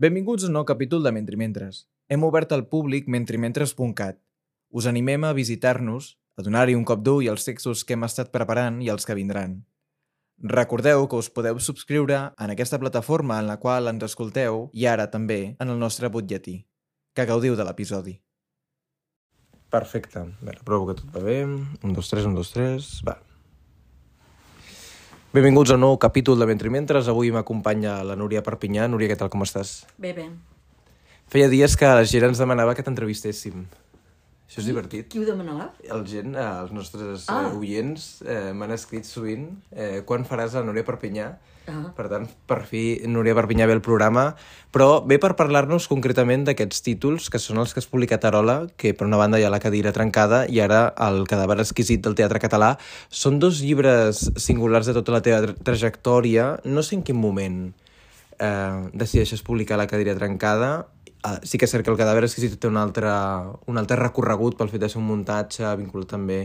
Benvinguts a un nou capítol de Mentrimentres. Hem obert al públic mentrimentres.cat. Us animem a visitar-nos, a donar-hi un cop d'ull als textos que hem estat preparant i els que vindran. Recordeu que us podeu subscriure en aquesta plataforma en la qual ens escolteu i ara també en el nostre butlletí. Que gaudiu de l'episodi. Perfecte. Bé, provo que tot va bé. Un, dos, tres, un, dos, tres... Va. Benvinguts a un nou capítol de Mentrimentres. Avui m'acompanya la Núria Perpinyà. Núria, què tal, com estàs? Bé, bé. Feia dies que la gent ens demanava que t'entrevistéssim. Això és divertit. Qui ho demanava? El gent, eh, els nostres Ah. ah. oients, eh, m'han escrit sovint eh, quan faràs la Núria Perpinyà. Ah. Per tant, per fi Núria Perpinyà ve al programa, però ve per parlar-nos concretament d'aquests títols, que són els que has publicat Arola, que per una banda hi ha La cadira trencada i ara El cadàver exquisit del teatre català. Són dos llibres singulars de tota la teva tra trajectòria. No sé en quin moment eh, decideixes publicar La cadira trencada. Uh, sí que és cert que el cadàver exquisit té un altre, un altre recorregut pel fet de ser un muntatge vinculat també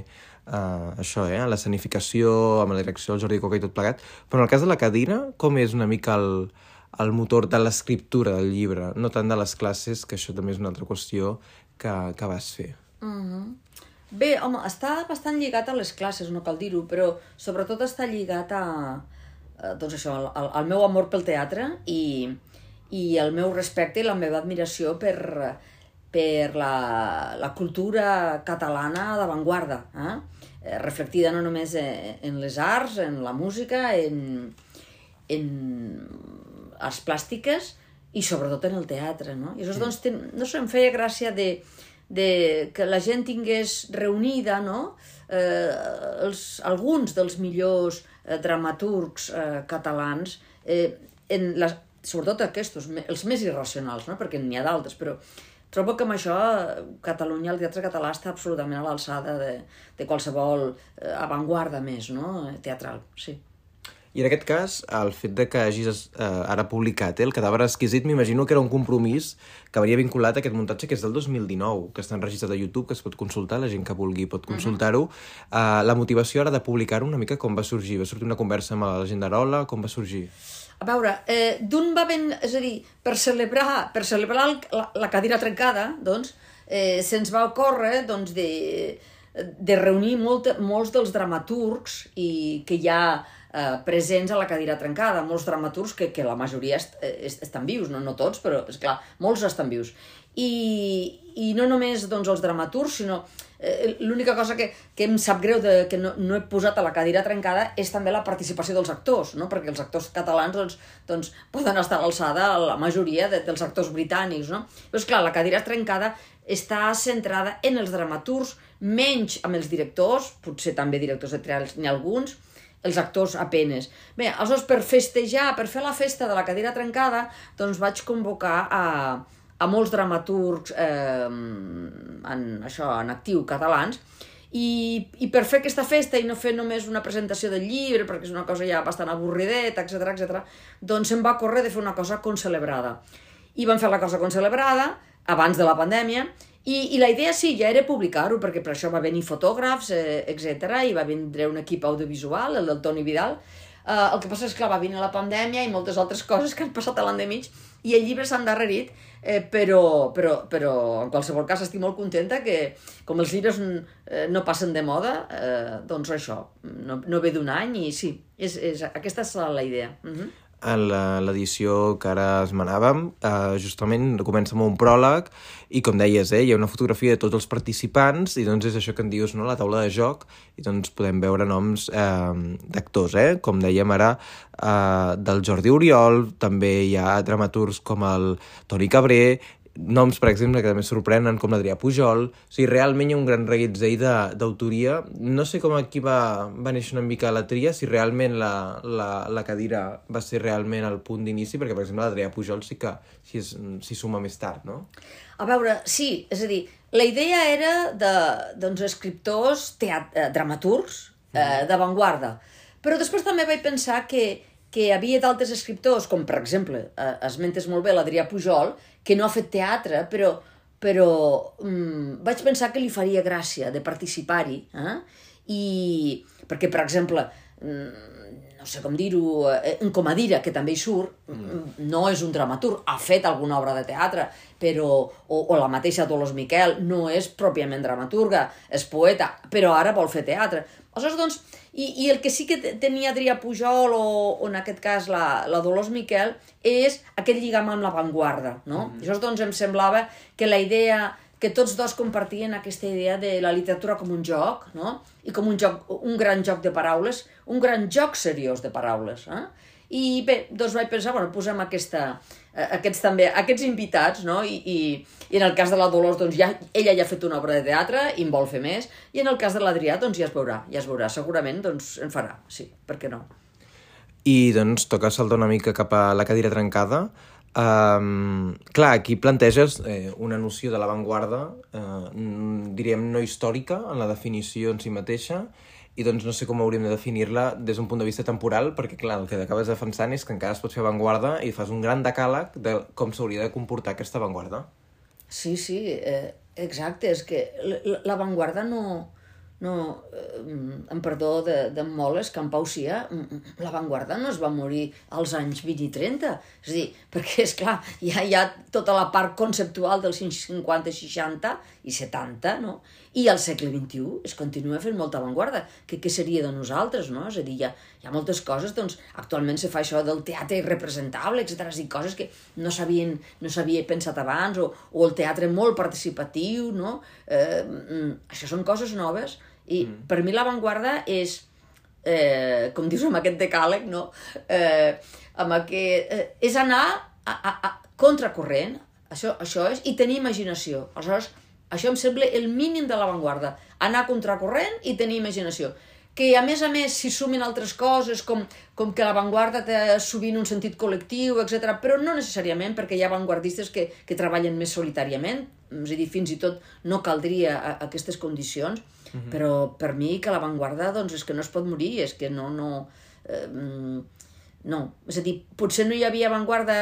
a això, eh, a l'escenificació, amb la direcció del Jordi Coca i tot plegat. Però en el cas de la cadira, com és una mica el, el motor de l'escriptura del llibre, no tant de les classes, que això també és una altra qüestió que, que vas fer. Bé, home, està bastant lligat a les classes, no cal dir-ho, però sobretot està lligat a, a doncs això, al, al meu amor pel teatre i, i el meu respecte i la meva admiració per, per la, la cultura catalana d'avantguarda, eh? Eh, reflectida no només en, les arts, en la música, en, en arts plàstiques i sobretot en el teatre, no? I això, doncs, ten, no sé, em feia gràcia de, de que la gent tingués reunida, no?, eh, els, alguns dels millors eh, dramaturgs eh, catalans, eh, en les, sobretot aquests, els més irracionals, no?, perquè n'hi ha d'altres, però trobo que amb això eh, Catalunya, el teatre català, està absolutament a l'alçada de, de qualsevol eh, avantguarda més, no?, teatral, sí. I en aquest cas, el fet de que hagis eh, ara publicat eh, el cadàver exquisit, m'imagino que era un compromís que venia vinculat a aquest muntatge que és del 2019, que està enregistrat a YouTube, que es pot consultar, la gent que vulgui pot consultar-ho. Uh, la motivació ara de publicar-ho una mica com va sorgir? Va sortir una conversa amb la gent d'Arola? Com va sorgir? Veure, eh, d'un va ben... És a dir, per celebrar, per celebrar el, la, la cadira trencada, doncs, eh, se'ns va ocórrer doncs, de, de reunir molt, molts dels dramaturgs i que ha eh, presents a la cadira trencada, molts dramaturgs que, que la majoria est, est, estan vius, no, no tots, però, és clar, molts estan vius. I, i no només doncs, els dramaturgs, sinó eh, l'única cosa que, que em sap greu de, que no, no he posat a la cadira trencada és també la participació dels actors, no? perquè els actors catalans doncs, doncs, poden estar a l'alçada la majoria de, dels actors britànics. No? Però, és clar, la cadira trencada està centrada en els dramaturgs, menys amb els directors, potser també directors de teatres n'hi ha alguns, els actors apenes. Bé, aleshores, per festejar, per fer la festa de la cadira trencada, doncs vaig convocar a, a molts dramaturgs eh, en, això, en actiu catalans, i, i per fer aquesta festa i no fer només una presentació del llibre, perquè és una cosa ja bastant avorrideta, etc etc, doncs em va córrer de fer una cosa concelebrada. I vam fer la cosa concelebrada, abans de la pandèmia, i, i la idea sí, ja era publicar-ho, perquè per això va venir fotògrafs, eh, etc i va vindre un equip audiovisual, el del Toni Vidal. Eh, el que passa és que va venir la pandèmia i moltes altres coses que han passat a l'any de mig, i el llibre s'ha endarrerit, eh, però, però, però en qualsevol cas estic molt contenta que, com els llibres eh, no passen de moda, eh, doncs això, no, no ve d'un any i sí, és, és, aquesta és la, idea. Uh -huh. En l'edició que ara esmenàvem, eh, justament comença amb un pròleg i, com deies, eh, hi ha una fotografia de tots els participants i doncs és això que en dius, no?, la taula de joc i doncs podem veure noms eh, d'actors, eh? Com dèiem ara, eh, del Jordi Oriol, també hi ha dramaturgs com el Toni Cabré, noms, per exemple, que també sorprenen, com l'Adrià Pujol. O sigui, realment hi ha un gran reguitzell d'autoria. No sé com aquí va, va néixer una mica la tria, si realment la, la, la cadira va ser realment el punt d'inici, perquè, per exemple, l'Adrià Pujol sí que s'hi es- s'hi suma més tard, no? A veure, sí, és a dir, la idea era de doncs, escriptors, teat eh, dramaturgs, eh, d'avantguarda. Però després també vaig pensar que, que hi havia d'altres escriptors, com per exemple, eh, esmentes molt bé l'Adrià Pujol, que no ha fet teatre, però, però mm, vaig pensar que li faria gràcia de participar-hi. Eh? I, perquè, per exemple, mm, no sé com dir-ho, eh, en Comadira, que també hi surt, mm. no és un dramaturg, ha fet alguna obra de teatre, però, o, o la mateixa Dolors Miquel, no és pròpiament dramaturga, és poeta, però ara vol fer teatre. Aleshores, doncs, i, i el que sí que tenia Adrià Pujol o, o en aquest cas la, la Dolors Miquel és aquest lligam amb l'avantguarda, no? Mm. Aleshores, doncs, em semblava que la idea que tots dos compartien aquesta idea de la literatura com un joc, no? I com un joc, un gran joc de paraules, un gran joc seriós de paraules, eh? I bé, doncs vaig pensar, bueno, posem aquesta, eh, aquests també, aquests invitats, no? I, i, i en el cas de la Dolors, doncs ja, ella ja ha fet una obra de teatre i en vol fer més, i en el cas de l'Adrià, doncs ja es veurà, ja es veurà, segurament, doncs en farà, sí, per què no? I doncs toca saltar una mica cap a la cadira trencada, Um, clar, aquí planteges eh, una noció de l'avantguarda, eh, diríem, no històrica en la definició en si mateixa, i doncs no sé com hauríem de definir-la des d'un punt de vista temporal, perquè clar, el que acabes defensant és que encara es pot fer avantguarda i fas un gran decàleg de com s'hauria de comportar aquesta avantguarda. Sí, sí, eh, exacte, és que l'avantguarda no, no, eh, en perdó de, de Moles, que en Pau Cia, l'avantguarda no es va morir als anys 20 i 30. És a dir, perquè, és clar, ja hi ha tota la part conceptual dels 50, 60 i 70, no? I al segle XXI es continua fent molta avantguarda. Que, què seria de nosaltres, no? És a dir, hi ha, hi ha moltes coses, doncs, actualment se fa això del teatre irrepresentable, etc. És dir, coses que no s'havien no pensat abans, o, o el teatre molt participatiu, no? Eh, això són coses noves i mm. per mi l'avantguarda és, eh, com dius amb aquest decàleg, no? eh, amb aquest, eh, és anar a, a, a contracorrent, això, això és, i tenir imaginació. Aleshores, això em sembla el mínim de l'avantguarda, anar contracorrent i tenir imaginació que a més a més s'hi sumin altres coses, com, com que l'avantguarda té sovint un sentit col·lectiu, etc. però no necessàriament, perquè hi ha avantguardistes que, que treballen més solitàriament, és a dir, fins i tot no caldria a, a aquestes condicions, -huh. Mhm. Però per mi que l'avantguarda doncs, és que no es pot morir, és que no... no eh, no, és a dir, potser no hi havia avantguarda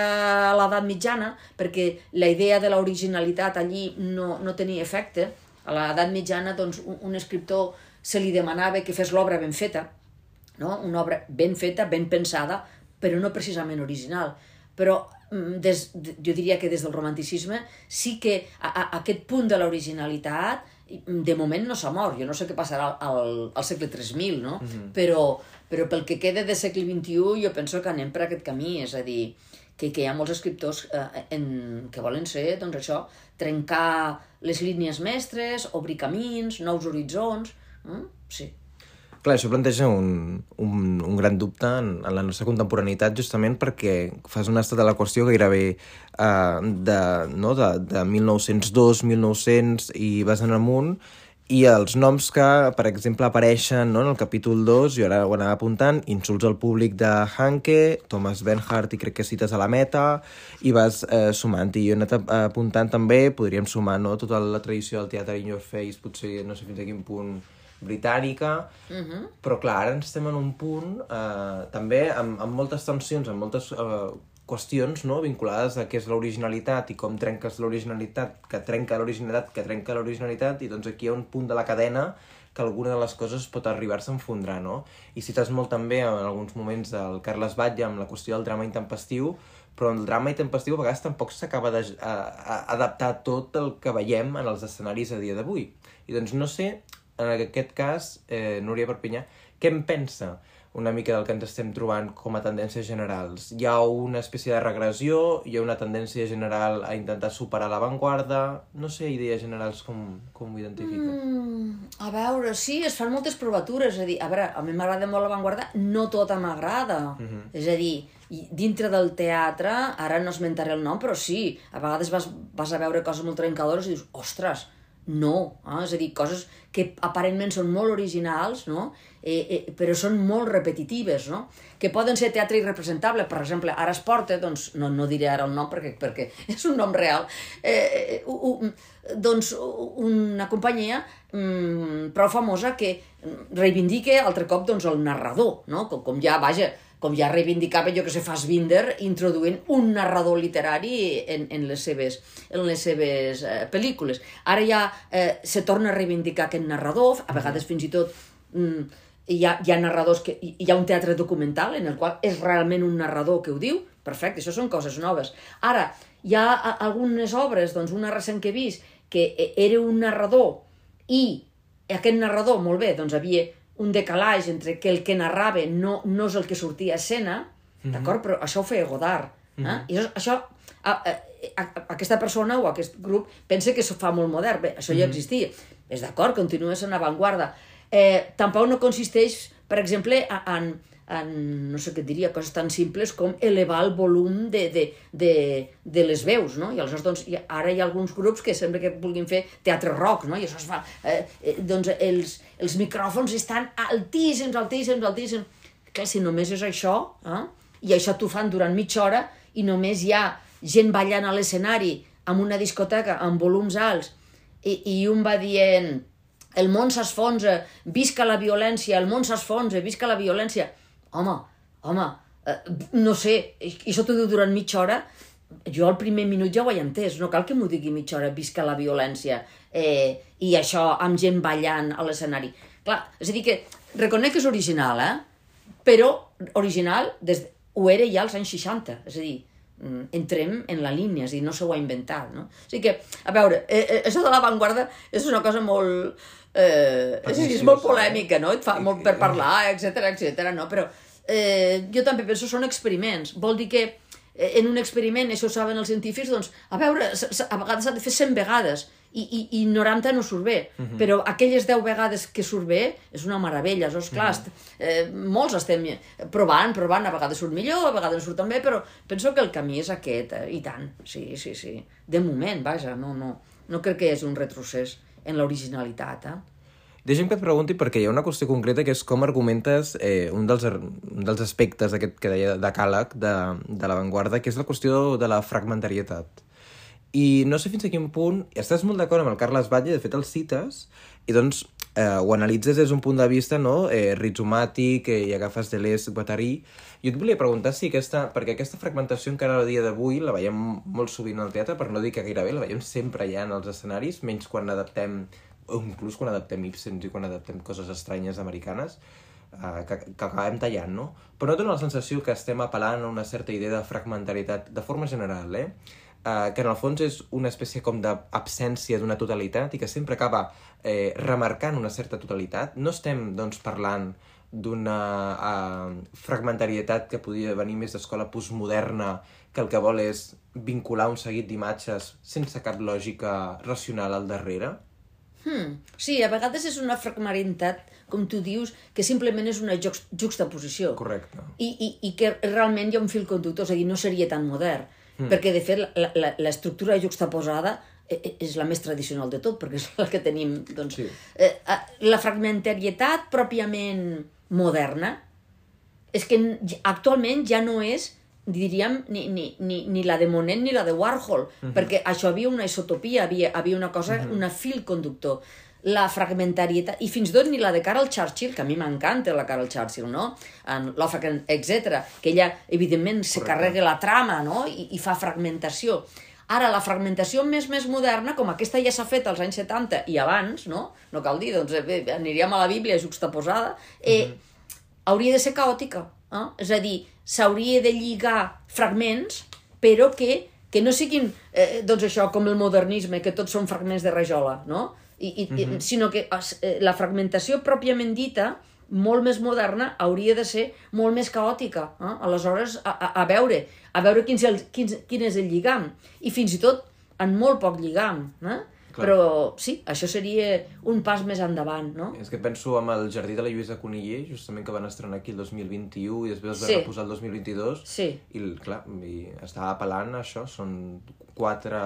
a l'edat mitjana perquè la idea de l'originalitat allí no, no tenia efecte. A l'edat mitjana, doncs, un, un escriptor se li demanava que fes l'obra ben feta, no? una obra ben feta, ben pensada, però no precisament original. Però mm, des, jo diria que des del romanticisme sí que a, a, aquest punt de l'originalitat de moment no s'ha mort, jo no sé què passarà al, al segle 3000, no? Mm -hmm. però, però pel que queda de segle XXI jo penso que anem per aquest camí, és a dir, que, que hi ha molts escriptors eh, en, que volen ser, doncs això, trencar les línies mestres, obrir camins, nous horitzons, mm? sí. Clar, això planteja un, un, un gran dubte en, en la nostra contemporaneïtat justament perquè fas un estat de la qüestió gairebé uh, de, no, de, de 1902, 1900 i vas en amunt i els noms que, per exemple, apareixen no, en el capítol 2, jo ara ho anava apuntant, insults al públic de Hanke, Thomas Bernhardt i crec que cites a la meta, i vas eh, sumant. I jo he anat apuntant també, podríem sumar no, tota la tradició del teatre in your face, potser no sé fins a quin punt britànica, uh mhm. -huh. però clar, ara estem en un punt eh, també amb, amb moltes tensions, amb moltes eh, qüestions no? vinculades a què és l'originalitat i com trenques l'originalitat, que trenca l'originalitat, que trenca l'originalitat, i doncs aquí hi ha un punt de la cadena que alguna de les coses pot arribar-se a enfondrar, no? I cites molt també en alguns moments del Carles Batlle amb la qüestió del drama intempestiu, però el drama intempestiu a vegades tampoc s'acaba d'adaptar tot el que veiem en els escenaris a dia d'avui. I doncs no sé en aquest cas, eh, Núria Perpinyà, què en pensa una mica del que ens estem trobant com a tendències generals? Hi ha una espècie de regressió? Hi ha una tendència general a intentar superar l'avantguarda? No sé, idees generals com, com ho identifiques? Mm, a veure, sí, es fan moltes provatures. És a dir, a veure, a mi m'agrada molt l'avantguarda, no tota m'agrada. Mhm. -huh. És a dir, dintre del teatre, ara no esmentaré el nom, però sí, a vegades vas, vas a veure coses molt trencadores i dius, ostres, no, eh? és a dir, coses que aparentment són molt originals, no? eh, eh, però són molt repetitives, no? que poden ser teatre irrepresentable. Per exemple, ara es porta, doncs, no, no diré ara el nom perquè, perquè és un nom real, eh, uh, doncs una companyia um, prou famosa que reivindica altre cop doncs, el narrador, no? com, com ja, vaja, com ja reivindicava, jo que sé, Fassbinder, introduint un narrador literari en, en les seves, en les seves eh, pel·lícules. Ara ja eh, se torna a reivindicar aquest narrador, a vegades fins i tot mm, hi ha, hi ha narradors que... Hi ha un teatre documental en el qual és realment un narrador que ho diu, perfecte, això són coses noves. Ara, hi ha algunes obres, doncs una recent que he vist, que e- era un narrador i aquest narrador, molt bé, doncs havia un decalatge entre que el que narrava no, no és el que sortia a escena, d'acord? Però això ho feia Godard. Eh? I això, això a, a, a, aquesta persona o aquest grup pensa que això fa molt modern. Bé, això ja existia. És d'acord, continua sent avantguarda. Eh, tampoc no consisteix, per exemple, en, en, no sé què et diria, coses tan simples com elevar el volum de, de, de, de les veus, no? I aleshores, doncs, ara hi ha alguns grups que sembla que vulguin fer teatre rock, no? I això es fa... Eh, eh, doncs els, els micròfons estan altíssims, altíssims, altíssims. Clar, si només és això, eh? i això t'ho fan durant mitja hora, i només hi ha gent ballant a l'escenari amb una discoteca amb volums alts, i, i un va dient el món s'esfonsa, visca la violència, el món s'esfonsa, visca la violència. Home, home, eh, no sé, això t'ho diu durant mitja hora, jo al primer minut ja ho he entès, no cal que m'ho digui mitja hora, visca la violència, eh, i això amb gent ballant a l'escenari. Clar, és a dir que reconec que és original, eh? però original des, ho era ja als anys 60, és a dir, mm, entrem en la línia, és a dir, no s'ho ha inventat, no? O sigui que, a veure, eh, eh, això de l'avantguarda és una cosa molt... Eh, és, dir, és molt polèmica, no? Et fa molt per parlar, etc etc. no? Però eh, jo també penso són experiments. Vol dir que eh, en un experiment, això ho saben els científics, doncs, a veure, a vegades s'ha de fer 100 vegades i, i, i 90 no surt bé, però aquelles 10 vegades que surt bé és una meravella, és clar, est- eh, molts estem provant, provant, a vegades surt millor, a vegades surt també, però penso que el camí és aquest, eh, i tant, sí, sí, sí, de moment, vaja, no, no, no crec que hi hagi un retrocés en l'originalitat, eh? Deixa'm que et pregunti perquè hi ha una qüestió concreta que és com argumentes eh, un, dels, ar- un dels aspectes d'aquest que deia de Càleg, de, de l'avantguarda, que és la qüestió de la fragmentarietat. I no sé fins a quin punt... Estàs molt d'acord amb el Carles Batlle, de fet el cites, i doncs eh, ho analitzes des d'un punt de vista no? eh, rizomàtic eh, i agafes de l'est guatarí. Jo et volia preguntar si aquesta... Perquè aquesta fragmentació encara a dia d'avui la veiem molt sovint al teatre, per no dir que gairebé la veiem sempre ja en els escenaris, menys quan adaptem o inclús quan adaptem Ibsen i quan adaptem coses estranyes americanes, eh, que, que acabem tallant, no? Però no dona la sensació que estem apel·lant a una certa idea de fragmentaritat, de forma general, eh? eh, que en el fons és una espècie com d'absència d'una totalitat i que sempre acaba eh, remarcant una certa totalitat. No estem, doncs, parlant d'una eh, fragmentarietat que podria venir més d'escola postmoderna que el que vol és vincular un seguit d'imatges sense cap lògica racional al darrere. Hmm. Sí, a vegades és una fragmentaritat, com tu dius, que simplement és una juxt juxtaposició. Correcte. I, i, I que realment hi ha un fil conductor, és a dir, no seria tan modern. Mm. Perquè, de fet, l'estructura juxtaposada eh, eh, és la més tradicional de tot, perquè és la que tenim, doncs... Sí. Eh, la fragmentarietat pròpiament moderna és que actualment ja no és diríem, ni, ni, ni, ni la de Monet ni la de Warhol, perquè això havia una isotopia, havia, havia una cosa, una fil conductor. La fragmentarietat, i fins i tot ni la de Carol Churchill, que a mi m'encanta la Carol Churchill, no? En etc que ella, evidentment, se carrega la trama, no? I, i fa fragmentació. Ara, la fragmentació més més moderna, com aquesta ja s'ha fet als anys 70 i abans, no? No cal dir, doncs eh, bé, aniríem a la Bíblia juxtaposada, eh, hauria de ser caòtica. Eh? És a dir, s'hauria de lligar fragments, però que, que no siguin, eh, doncs això, com el modernisme, que tots són fragments de rajola, no? I, i, mm -hmm. Sinó que eh, la fragmentació pròpiament dita, molt més moderna, hauria de ser molt més caòtica. Eh? Aleshores, a, a, a veure, a veure quin el, quin, quin és el lligam. I fins i tot en molt poc lligam. Eh? Clar. Però sí, això seria un pas més endavant, no? És que penso amb el Jardí de la Lluïsa Coniller, justament que van estrenar aquí el 2021 i després es va Sí. reposar el 2022. Sí. I, clar, i estava apel·lant a això, són quatre,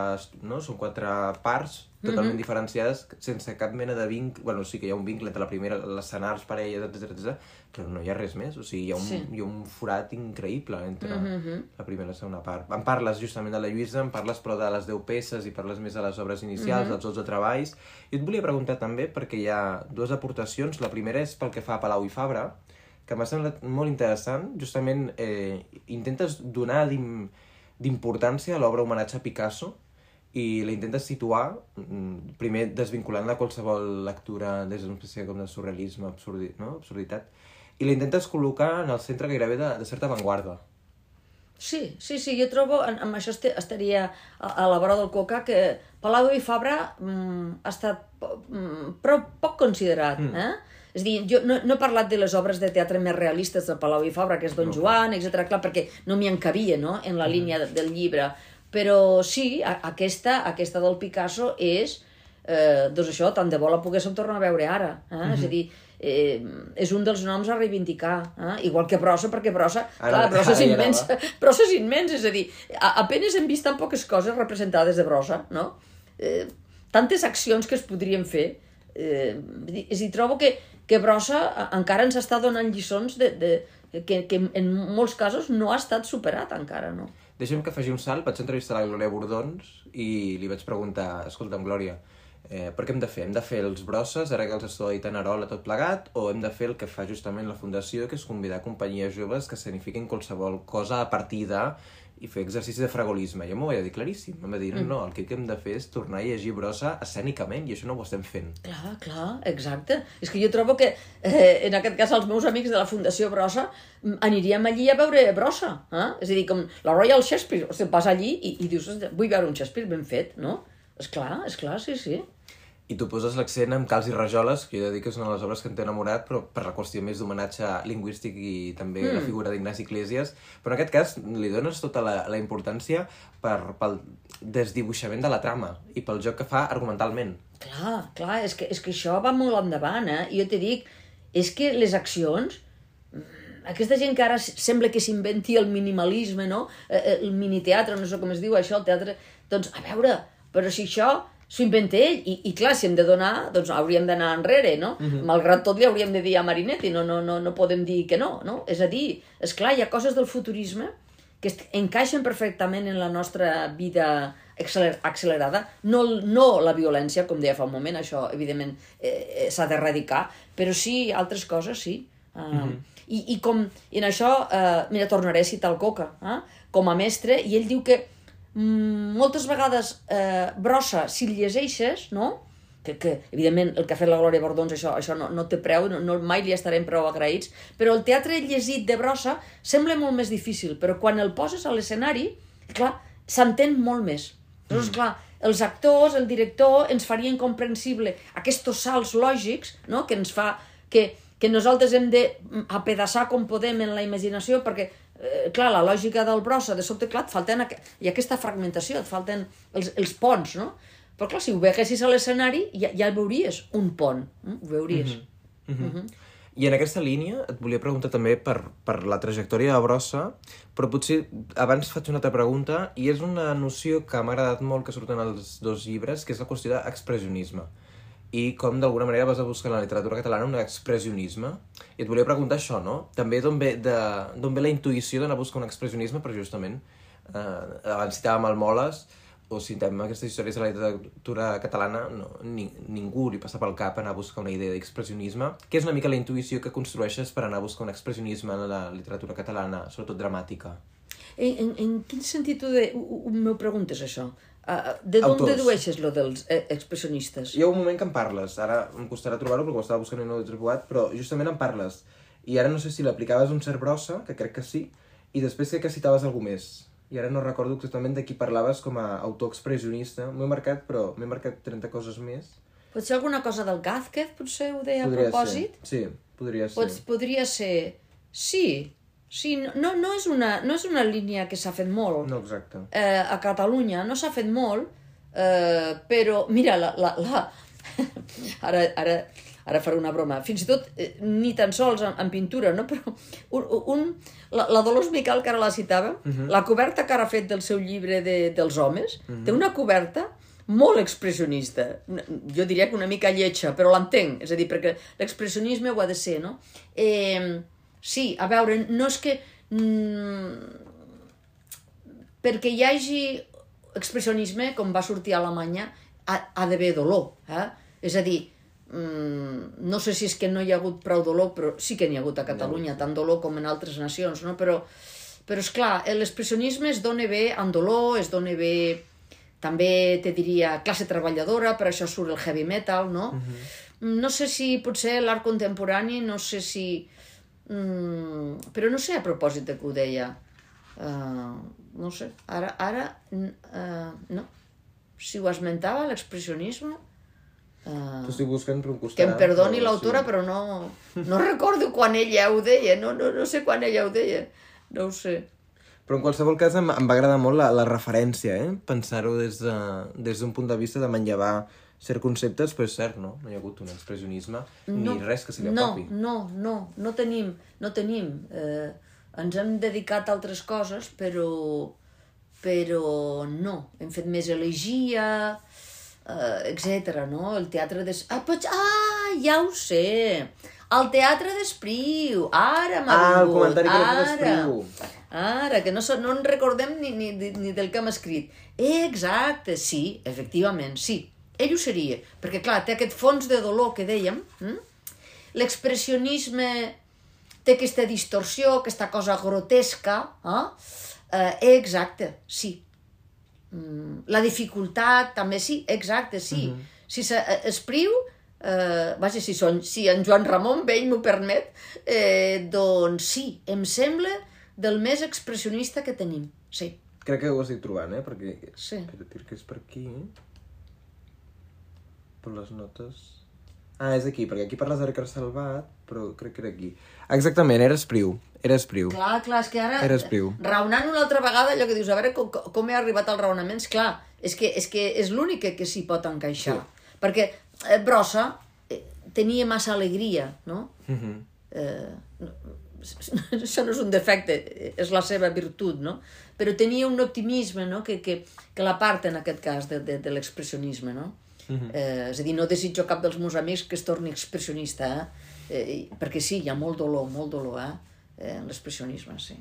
no? són quatre parts totalment Mhm. diferenciades, sense cap mena de vincle... Bueno, sí que hi ha un vincle entre la primera, les senars, parelles, etc etc, però no hi ha res més. O sigui, hi ha un, Sí. hi ha un forat increïble entre Mhm. la primera i la segona part. Em parles justament de la Lluïsa, em parles però de les 10 peces i parles més de les obres inicials, Mhm. dels 12 treballs. I et volia preguntar també, perquè hi ha dues aportacions. La primera és pel que fa a Palau i Fabra, que m'ha semblat molt interessant. Justament eh, intentes donar d'im- d'importància a l'obra homenatge a Picasso i la intentes situar, mm, primer desvinculant de qualsevol lectura des d'una espècie com de surrealisme, absurdi, no? absurditat, i la intentes col·locar en el centre gairebé de, de certa avantguarda. Sí, sí, sí, jo trobo, en- amb això estaria a, a la vora del coca, que Palau i Fabra mm, ha estat mm, prou poc considerat, mm. eh? És a dir, jo no, no he parlat de les obres de teatre més realistes de Palau i Fabra, que és Don Joan, etc clar, perquè no m'hi encabia, no?, en la línia de, del llibre. Però sí, aquesta, aquesta del Picasso és, eh, doncs això, tant de bo la poguéssim tornar a veure ara. Eh? Mm -hmm. És a dir, eh, és un dels noms a reivindicar. Eh? Igual que Brossa, perquè Brossa, Ara- clar, Brossa és immens. Brossa és immens, és a dir, a, apenes hem vist tan poques coses representades de Brossa, no? Eh, tantes accions que es podrien fer. Eh, és a dir, trobo que, que Brossa encara ens està donant lliçons de, de, que, que en molts casos no ha estat superat encara, no? Deixa'm que faci un salt, vaig entrevistar la Glòria Bordons i li vaig preguntar, escolta'm, Glòria, eh, per què hem de fer? Hem de fer els brosses, ara que els estou editant Arola tot plegat, o hem de fer el que fa justament la Fundació, que és convidar companyies joves que signifiquin qualsevol cosa a partir de i fer exercici de fragolisme. Jo m'ho vaig dir claríssim. Em va dir, no, no, el que hem de fer és tornar a llegir brossa escènicament, i això no ho estem fent. Clar, clar, exacte. És que jo trobo que, eh, en aquest cas, els meus amics de la Fundació Brossa mm, aniríem allí a veure Brossa. Eh? És a dir, com la Royal Shakespeare. O sigui, vas allí i, i dius, "Ostres, vull veure un Shakespeare ben fet, no? És clar, és clar, sí, sí. I tu poses l'accent en Calç i Rajoles, que jo he de dir que és una de les obres que em té enamorat, però per la qüestió més d'homenatge lingüístic i també mm. la figura d'Ignasi Iglesias. Però en aquest cas li dones tota la, la importància per, pel desdibuixament de la trama i pel joc que fa argumentalment. Clar, clar, és que, és que això va molt endavant, eh? Jo te dic, és que les accions, mm, aquesta gent que ara sembla que s'inventi el minimalisme, no? Eh, eh, El miniteatre, no sé com es diu això, el teatre... Doncs, a veure, però si això s'ho inventa ell, i, i clar, si hem de donar, doncs hauríem d'anar enrere, no? Malgrat tot li hauríem de dir a Marinetti, no, no, no, no podem dir que no, no? És a dir, és clar, hi ha coses del futurisme que encaixen perfectament en la nostra vida acceler accelerada. No, no la violència, com deia fa un moment, això evidentment eh, eh, s'ha d'erradicar, però sí altres coses, sí. Uh, i, I com en això, eh, mira, tornaré a citar el Coca, eh, com a mestre, i ell diu que moltes vegades eh, brossa, si llegeixes, no?, que, que evidentment el que ha fet la Glòria Bordons això, això no, no té preu, no, no, mai li estarem prou agraïts, però el teatre llegit de brossa sembla molt més difícil, però quan el poses a l'escenari, clar, s'entén molt més. Llavors, clar, els actors, el director, ens farien comprensible aquests salts lògics no? que ens fa... que, que nosaltres hem de apedaçar com podem en la imaginació, perquè, eh, clar, la lògica del brossa, de sobte, clar, et falten, ha aquesta fragmentació, et falten els, els ponts, no? Però clar, si ho veiessis a l'escenari, ja, ja veuries un pont, eh? ho veuries. Mm -hmm. I en aquesta línia et volia preguntar també per, per la trajectòria de Brossa, però potser abans faig una altra pregunta, i és una noció que m'ha agradat molt que surten els dos llibres, que és la qüestió d'expressionisme. I com d'alguna manera vas a buscar en la literatura catalana un expressionisme. I et volia preguntar això, no? També d'on ve, de, ve la intuïció d'anar a buscar un expressionisme, però justament, eh, abans citàvem el Moles, o citem aquestes històries de la literatura catalana, no, ni, ningú li passa pel cap anar a buscar una idea d'expressionisme, que és una mica la intuïció que construeixes per anar a buscar un expressionisme en la literatura catalana, sobretot dramàtica. En, en, en quin sentit tu de, ho, ho, me preguntes això? Uh, de d'on dedueixes lo dels eh, expressionistes? Hi ha un moment que em parles, ara em costarà trobar-ho perquè ho estava buscant i no ho he trobat, però justament em parles. I ara no sé si l'aplicaves a un cert brossa, que crec que sí, i després crec que citaves algú més. I ara no recordo exactament de qui parlaves com a autor expressionista. M'ho he marcat, però m'he marcat 30 coses més. Potser alguna cosa del Gázquez, potser ho deia a Podria propòsit? ser. Sí, podria ser. Pots, podria ser... Sí, sí, no, no, no, és una, no és una línia que s'ha fet molt. No, exacte. Eh, a Catalunya no s'ha fet molt, eh, però, mira, la, la, la... ara, ara, ara faré una broma. Fins i tot, eh, ni tan sols en, en pintura, no? però un, un, la, la Dolors Miquel, que ara la citava, uh -huh. la coberta que ara ha fet del seu llibre de, dels homes, uh -huh. té una coberta molt expressionista. Jo diria que una mica lletja, però l'entenc. És a dir, perquè l'expressionisme ho ha de ser, no? Eh, sí, a veure, no és que... Mm, perquè hi hagi expressionisme, com va sortir a Alemanya, ha, ha d'haver dolor. Eh? És a dir, mm, no sé si és que no hi ha hagut prou dolor, però sí que n'hi ha hagut a Catalunya, tant dolor com en altres nacions, no? però, però és clar, l'expressionisme es dona bé en dolor, es dona bé també te diria classe treballadora, per això surt el heavy metal, no? Uh -huh. No sé si potser l'art contemporani, no sé si... Mm, però no sé a propòsit de que ho deia. Uh, no sé, ara, ara uh, no. Si ho esmentava, l'expressionisme, Uh, T'ho estic buscant per un costat. Que em perdoni l'autora, sí. però no, no recordo quan ella ho deia, no, no, no sé quan ella ho deia, no ho sé. Però en qualsevol cas em, em va agradar molt la, la referència, eh? pensar-ho des d'un de, des punt de vista de manllevar certs conceptes, però és cert, no? No hi ha hagut un expressionisme no, ni res que se li apropi. No, no, no, no tenim, no tenim. Eh, ens hem dedicat a altres coses, però, però no. Hem fet més elegia, uh, etc. no? El teatre de... Ah, pots... ah, ja ho sé! El teatre d'Espriu! Ara m'ha ah, vingut! Ah, el comentari que d'Espriu! Ara, que no, no en recordem ni, ni, ni del que hem escrit. Exacte, sí, efectivament, sí. Ell ho seria, perquè clar, té aquest fons de dolor que dèiem, hm? l'expressionisme té aquesta distorsió, aquesta cosa grotesca, eh? eh exacte, sí, Mm, la dificultat, també sí, exacte, sí. Mm -hmm. Si s'espriu, eh, vaja, si, son, si en Joan Ramon Vell m'ho permet, eh, doncs sí, em sembla del més expressionista que tenim, sí. Crec que ho estic trobant, eh? Perquè... Sí. Espera, que és per aquí. Per les notes... Ah, és aquí, perquè aquí parles de Salvat, però crec que era aquí. Exactament, era Espriu. Era Espriu. Clar, clar, és que ara... Era Espriu. Raonant una altra vegada, allò que dius, a veure com, com he arribat als raonaments, clar, és que és, que és l'únic que, que s'hi pot encaixar. Sí. Perquè eh, Brossa eh, tenia massa alegria, no? Uh mhm. -huh. eh, això no és un defecte, és la seva virtut, no? Però tenia un optimisme, no?, que, que, que la part, en aquest cas, de, de, de l'expressionisme, no? Uh mhm. -huh. eh, és a dir, no desitjo cap dels meus amics que es torni expressionista, eh? eh perquè sí, hi ha molt dolor, molt dolor, eh? eh, l'expressionisme, sí.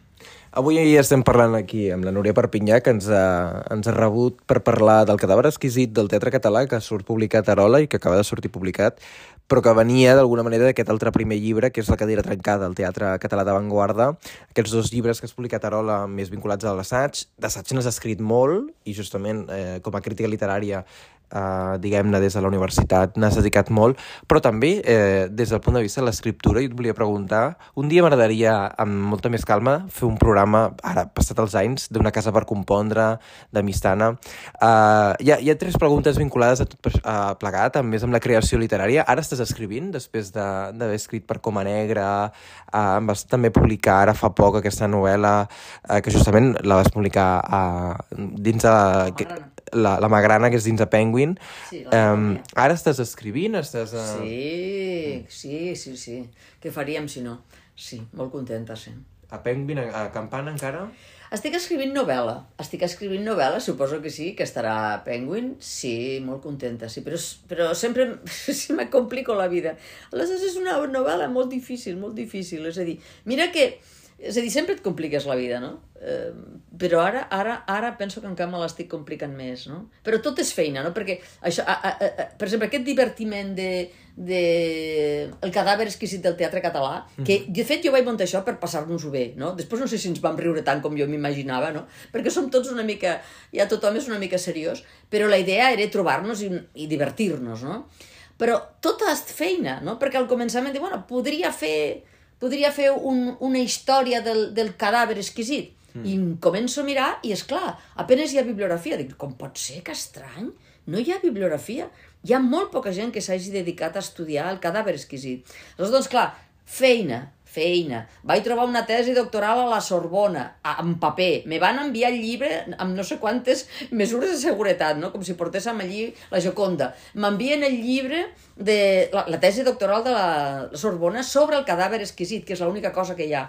Avui ja estem parlant aquí amb la Núria Perpinyà, que ens ha, ens ha rebut per parlar del cadàver exquisit del teatre català, que surt publicat a Arola i que acaba de sortir publicat, però que venia d'alguna manera d'aquest altre primer llibre, que és La cadira trencada, el teatre català d'avantguarda. Aquests dos llibres que has publicat a Arola més vinculats a l'assaig. D'assaig n'has escrit molt, i justament eh, com a crítica literària eh, diguem-ne, des de la universitat n'has dedicat molt, però també eh, des del punt de vista de l'escriptura, i et volia preguntar, un dia m'agradaria, amb molta més calma, fer un programa, ara, passat els anys, d'una casa per compondre, de Mistana. Eh, hi, ha, hi ha tres preguntes vinculades a tot uh, plegat, també més amb la creació literària. Ara estàs escrivint, després d'haver de, escrit per Coma Negra, eh, vas també publicar ara fa poc aquesta novel·la, eh, que justament la vas publicar eh, dins de... Que, la, la Magrana, que és dins de Penguin. Sí, um, ara estàs escrivint? Estàs a... Sí, sí, sí, sí. Què faríem si no? Sí, molt contenta, sí. A Penguin, a, a Campana encara? Estic escrivint novel·la. Estic escrivint novel·la, suposo que sí, que estarà a Penguin. Sí, molt contenta, sí. Però, però sempre si me complico la vida. Aleshores és una novel·la molt difícil, molt difícil. És a dir, mira que és a dir, sempre et compliques la vida, no? Eh, però ara, ara, ara penso que encara me l'estic complicant més, no? Però tot és feina, no? Perquè això, a, a, a, per exemple, aquest divertiment de, de el cadàver exquisit del teatre català, que mhm. de fet jo vaig muntar això per passar-nos-ho bé, no? Després no sé si ens vam riure tant com jo m'imaginava, no? Perquè som tots una mica, ja tothom és una mica seriós, però la idea era trobar-nos i, i divertir-nos, no? Però tot és feina, no? Perquè al començament diu, bueno, podria fer podria fer un, una història del, del cadàver exquisit. Mm. I començo a mirar i, és clar, apenes hi ha bibliografia. Dic, com pot ser? Que estrany. No hi ha bibliografia. Hi ha molt poca gent que s'hagi dedicat a estudiar el cadàver exquisit. Aleshores, doncs, clar, feina, feina. Vaig trobar una tesi doctoral a la Sorbona, en paper. Me van enviar el llibre amb no sé quantes mesures de seguretat, no? com si portéssim allí la Joconda. M'envien el llibre de la, la tesi doctoral de la Sorbona sobre el cadàver exquisit, que és l'única cosa que hi ha.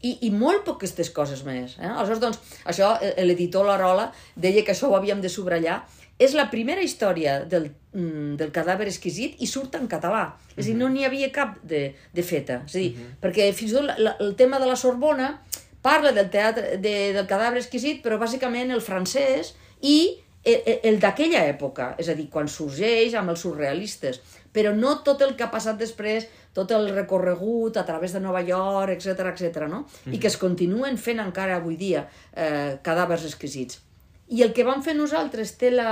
I, i molt poques coses més. Eh? Aleshores, doncs, això, eh, l'editor Larola deia que això ho havíem de subratllar, és la primera història del, mm, del cadàver exquisit i surt en català. És a dir, no mhm. n'hi havia cap de, de feta. És a dir, uh mhm. -huh. perquè fins i tot la, el tema de la Sorbona parla del teatre de, del cadàver exquisit, però bàsicament el francès i el, el, el d'aquella època, és a dir, quan sorgeix amb els surrealistes, però no tot el que ha passat després, tot el recorregut a través de Nova York, etc etc. no? Mm -hmm. I que es continuen fent encara avui dia eh, cadàvers exquisits. I el que vam fer nosaltres té la,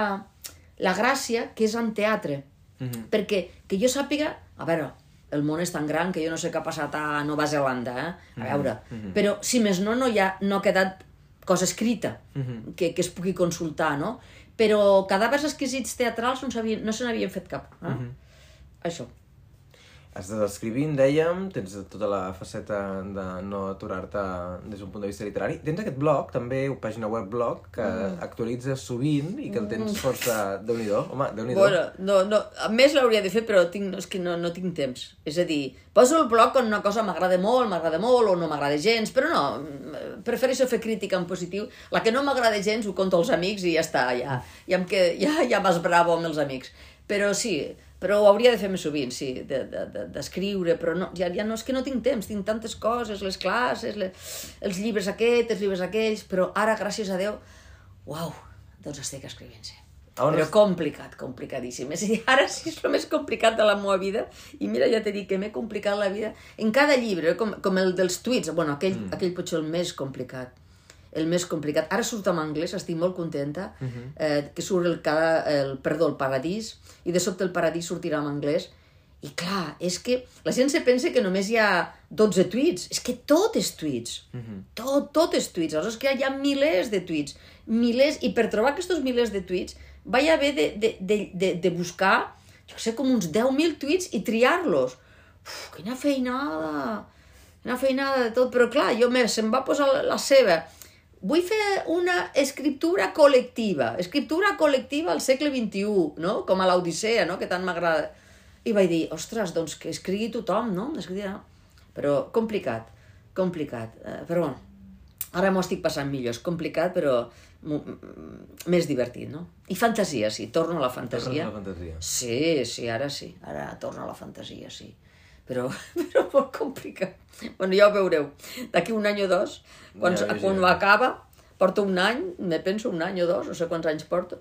la gràcia que és en teatre. Mhm. Perquè que jo sàpiga... A veure, el món és tan gran que jo no sé què ha passat a Nova Zelanda, eh? A veure. Però, si més no, no, hi ha, no ha quedat cosa escrita que, que es pugui consultar, no? Però cadàvers exquisits teatrals no, no se n'havien fet cap. Eh? Això. Estàs escrivint, dèiem, tens tota la faceta de no aturar-te des d'un punt de vista literari. Tens aquest blog, també, una pàgina web blog, que actualitzes sovint i que el tens força... Déu-n'hi-do, home, déu nhi Bueno, no, no, a més l'hauria de fer, però tinc, és que no, no tinc temps. És a dir, poso el blog quan una cosa m'agrada molt, m'agrada molt o no m'agrada gens, però no, mm, prefereixo fer crítica en positiu. La que no m'agrada gens ho conto als amics i ja està, ja, ja, em que, ja, ja m'esbravo amb els amics. Però sí, però ho hauria de fer més sovint, sí, d'escriure, de, de, d'escriure, però no, ja, ja no, és que no tinc temps, tinc tantes coses, les classes, les, els llibres aquests, els llibres aquells, però ara, gràcies a Déu, uau, doncs estic escrivint, sí. On Però es- complicat, complicadíssim. És a dir, ara sí és el més complicat de la meva vida. I mira, ja t'he dit que m'he complicat la vida. En cada llibre, com, com el dels tuits, bueno, aquell, mm. aquell potser el més complicat. El més complicat. Ara surt en anglès, estic molt contenta, uh -huh. eh, que surt el, cada, el, perdó, el paradís, i de sobte el paradís sortirà en anglès. I clar, és que la gent se pensa que només hi ha 12 tuits. És que tot és tuits. Uh -huh. Tot, tot és tuits. Aleshores que hi ha milers de tuits. Milers, i per trobar aquests milers de tuits vaig haver de, de, de, de, de buscar, jo sé, com uns 10.000 tuits i triar-los. Uf, quina feinada! Quina feinada de tot. Però clar, jo me, se'm va posar la, la seva. Vull fer una escriptura col·lectiva. Escriptura col·lectiva al segle XXI, no? Com a l'Odissea, no? Que tant m'agrada. I vaig dir, ostres, doncs que escrigui tothom, no? Escrigui... Però complicat, complicat. Eh, però bueno, ara m'ho estic passant millor. És complicat, però més divertit, no? I fantasia, sí. Torno a la fantasia. La fantasia. Sí, sí, ara sí. Ara torna a la fantasia, sí. Però, però molt complicat. Bueno, ja ho veureu. D'aquí un any o dos, quan, Ja, ja, ja. quan ho acaba, porto un any, me penso un any o dos, no sé quants anys porto,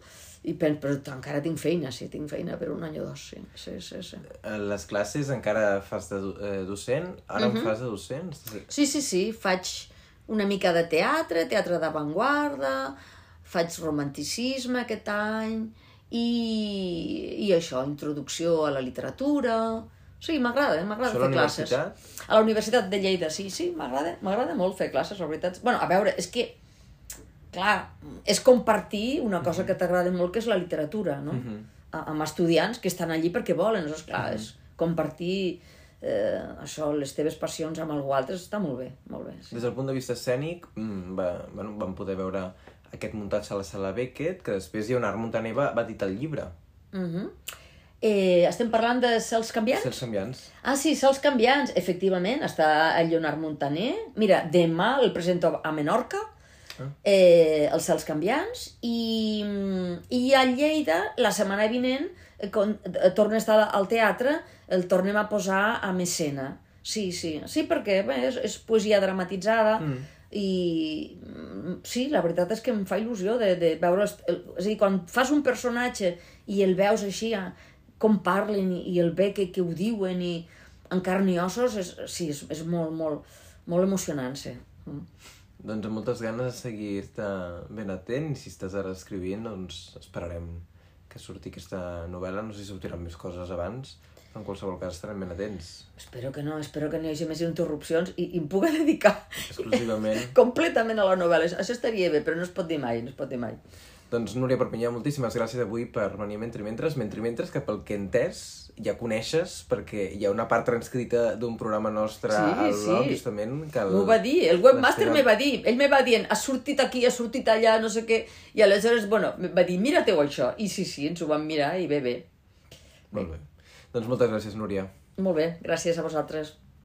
i penso, però encara tinc feina, sí, tinc feina per un any o dos, sí, sí, sí. sí. A les classes encara fas de eh, docent? Ara Mhm. en fas de docent? Sí, sí, sí, faig una mica de teatre, teatre d'avantguarda, faig romanticisme aquest any, i, i això, introducció a la literatura... Sí, m'agrada, m'agrada Això a la fer classes. A la Universitat de Lleida, sí, sí, m'agrada m'agrada molt fer classes, la veritat. bueno, a veure, és que, clar, és compartir una cosa que t'agrada molt, que és la literatura, no? A- amb estudiants que estan allí perquè volen, llavors, clar, és compartir eh, això, les teves passions amb algú altre, està molt bé, molt bé. Sí. Des del punt de vista escènic, mm, va, bueno, vam poder veure aquest muntatge a la sala Beckett, que després Lleonard Montaner va, va editar el llibre, Uh -huh. Eh, estem parlant de cels canviants? Cels canviants. Ah, sí, Cels canviants, efectivament, està el Lleonard Montaner. Mira, demà el presento a Menorca, eh, els Cels canviants, i, i a Lleida, la setmana vinent, eh, con, eh, torna a estar al teatre, el tornem a posar a Messena. Sí, sí, sí, perquè bé, és, és poesia dramatitzada, mm. i sí, la veritat és que em fa il·lusió de, de veure... El, és a dir, quan fas un personatge i el veus així, ah, com parlen i, i el bé que, que ho diuen i en carn i ossos, és, sí, és, és molt, molt, molt emocionant, sí. Mm. Doncs amb moltes ganes de seguir-te ben atent, i si estàs ara escrivint, doncs esperarem que surti aquesta novel·la. No sé si sortiran més coses abans, en qualsevol cas estarem ben atents. Espero que no, espero que no hi hagi més interrupcions i, i em puga dedicar Exclusivament. completament a la novel·la. Això estaria bé, però no es pot dir mai, no es pot dir mai. Doncs Núria Perpinyà, moltíssimes gràcies avui per venir a Mentre Mentres. Mentre Mentres, que pel que he entès ja coneixes, perquè hi ha una part transcrita d'un programa nostre Sí, al blog, sí. justament, que el... M'ho va dir, el webmaster me va dir, ell me va dient, has sortit aquí, has sortit allà, no sé què, i aleshores, bueno, va dir, mira-teu això, i sí, sí, ens ho vam mirar i bé, bé. Molt bé. Doncs moltes gràcies, Núria. Molt bé, gràcies a vosaltres.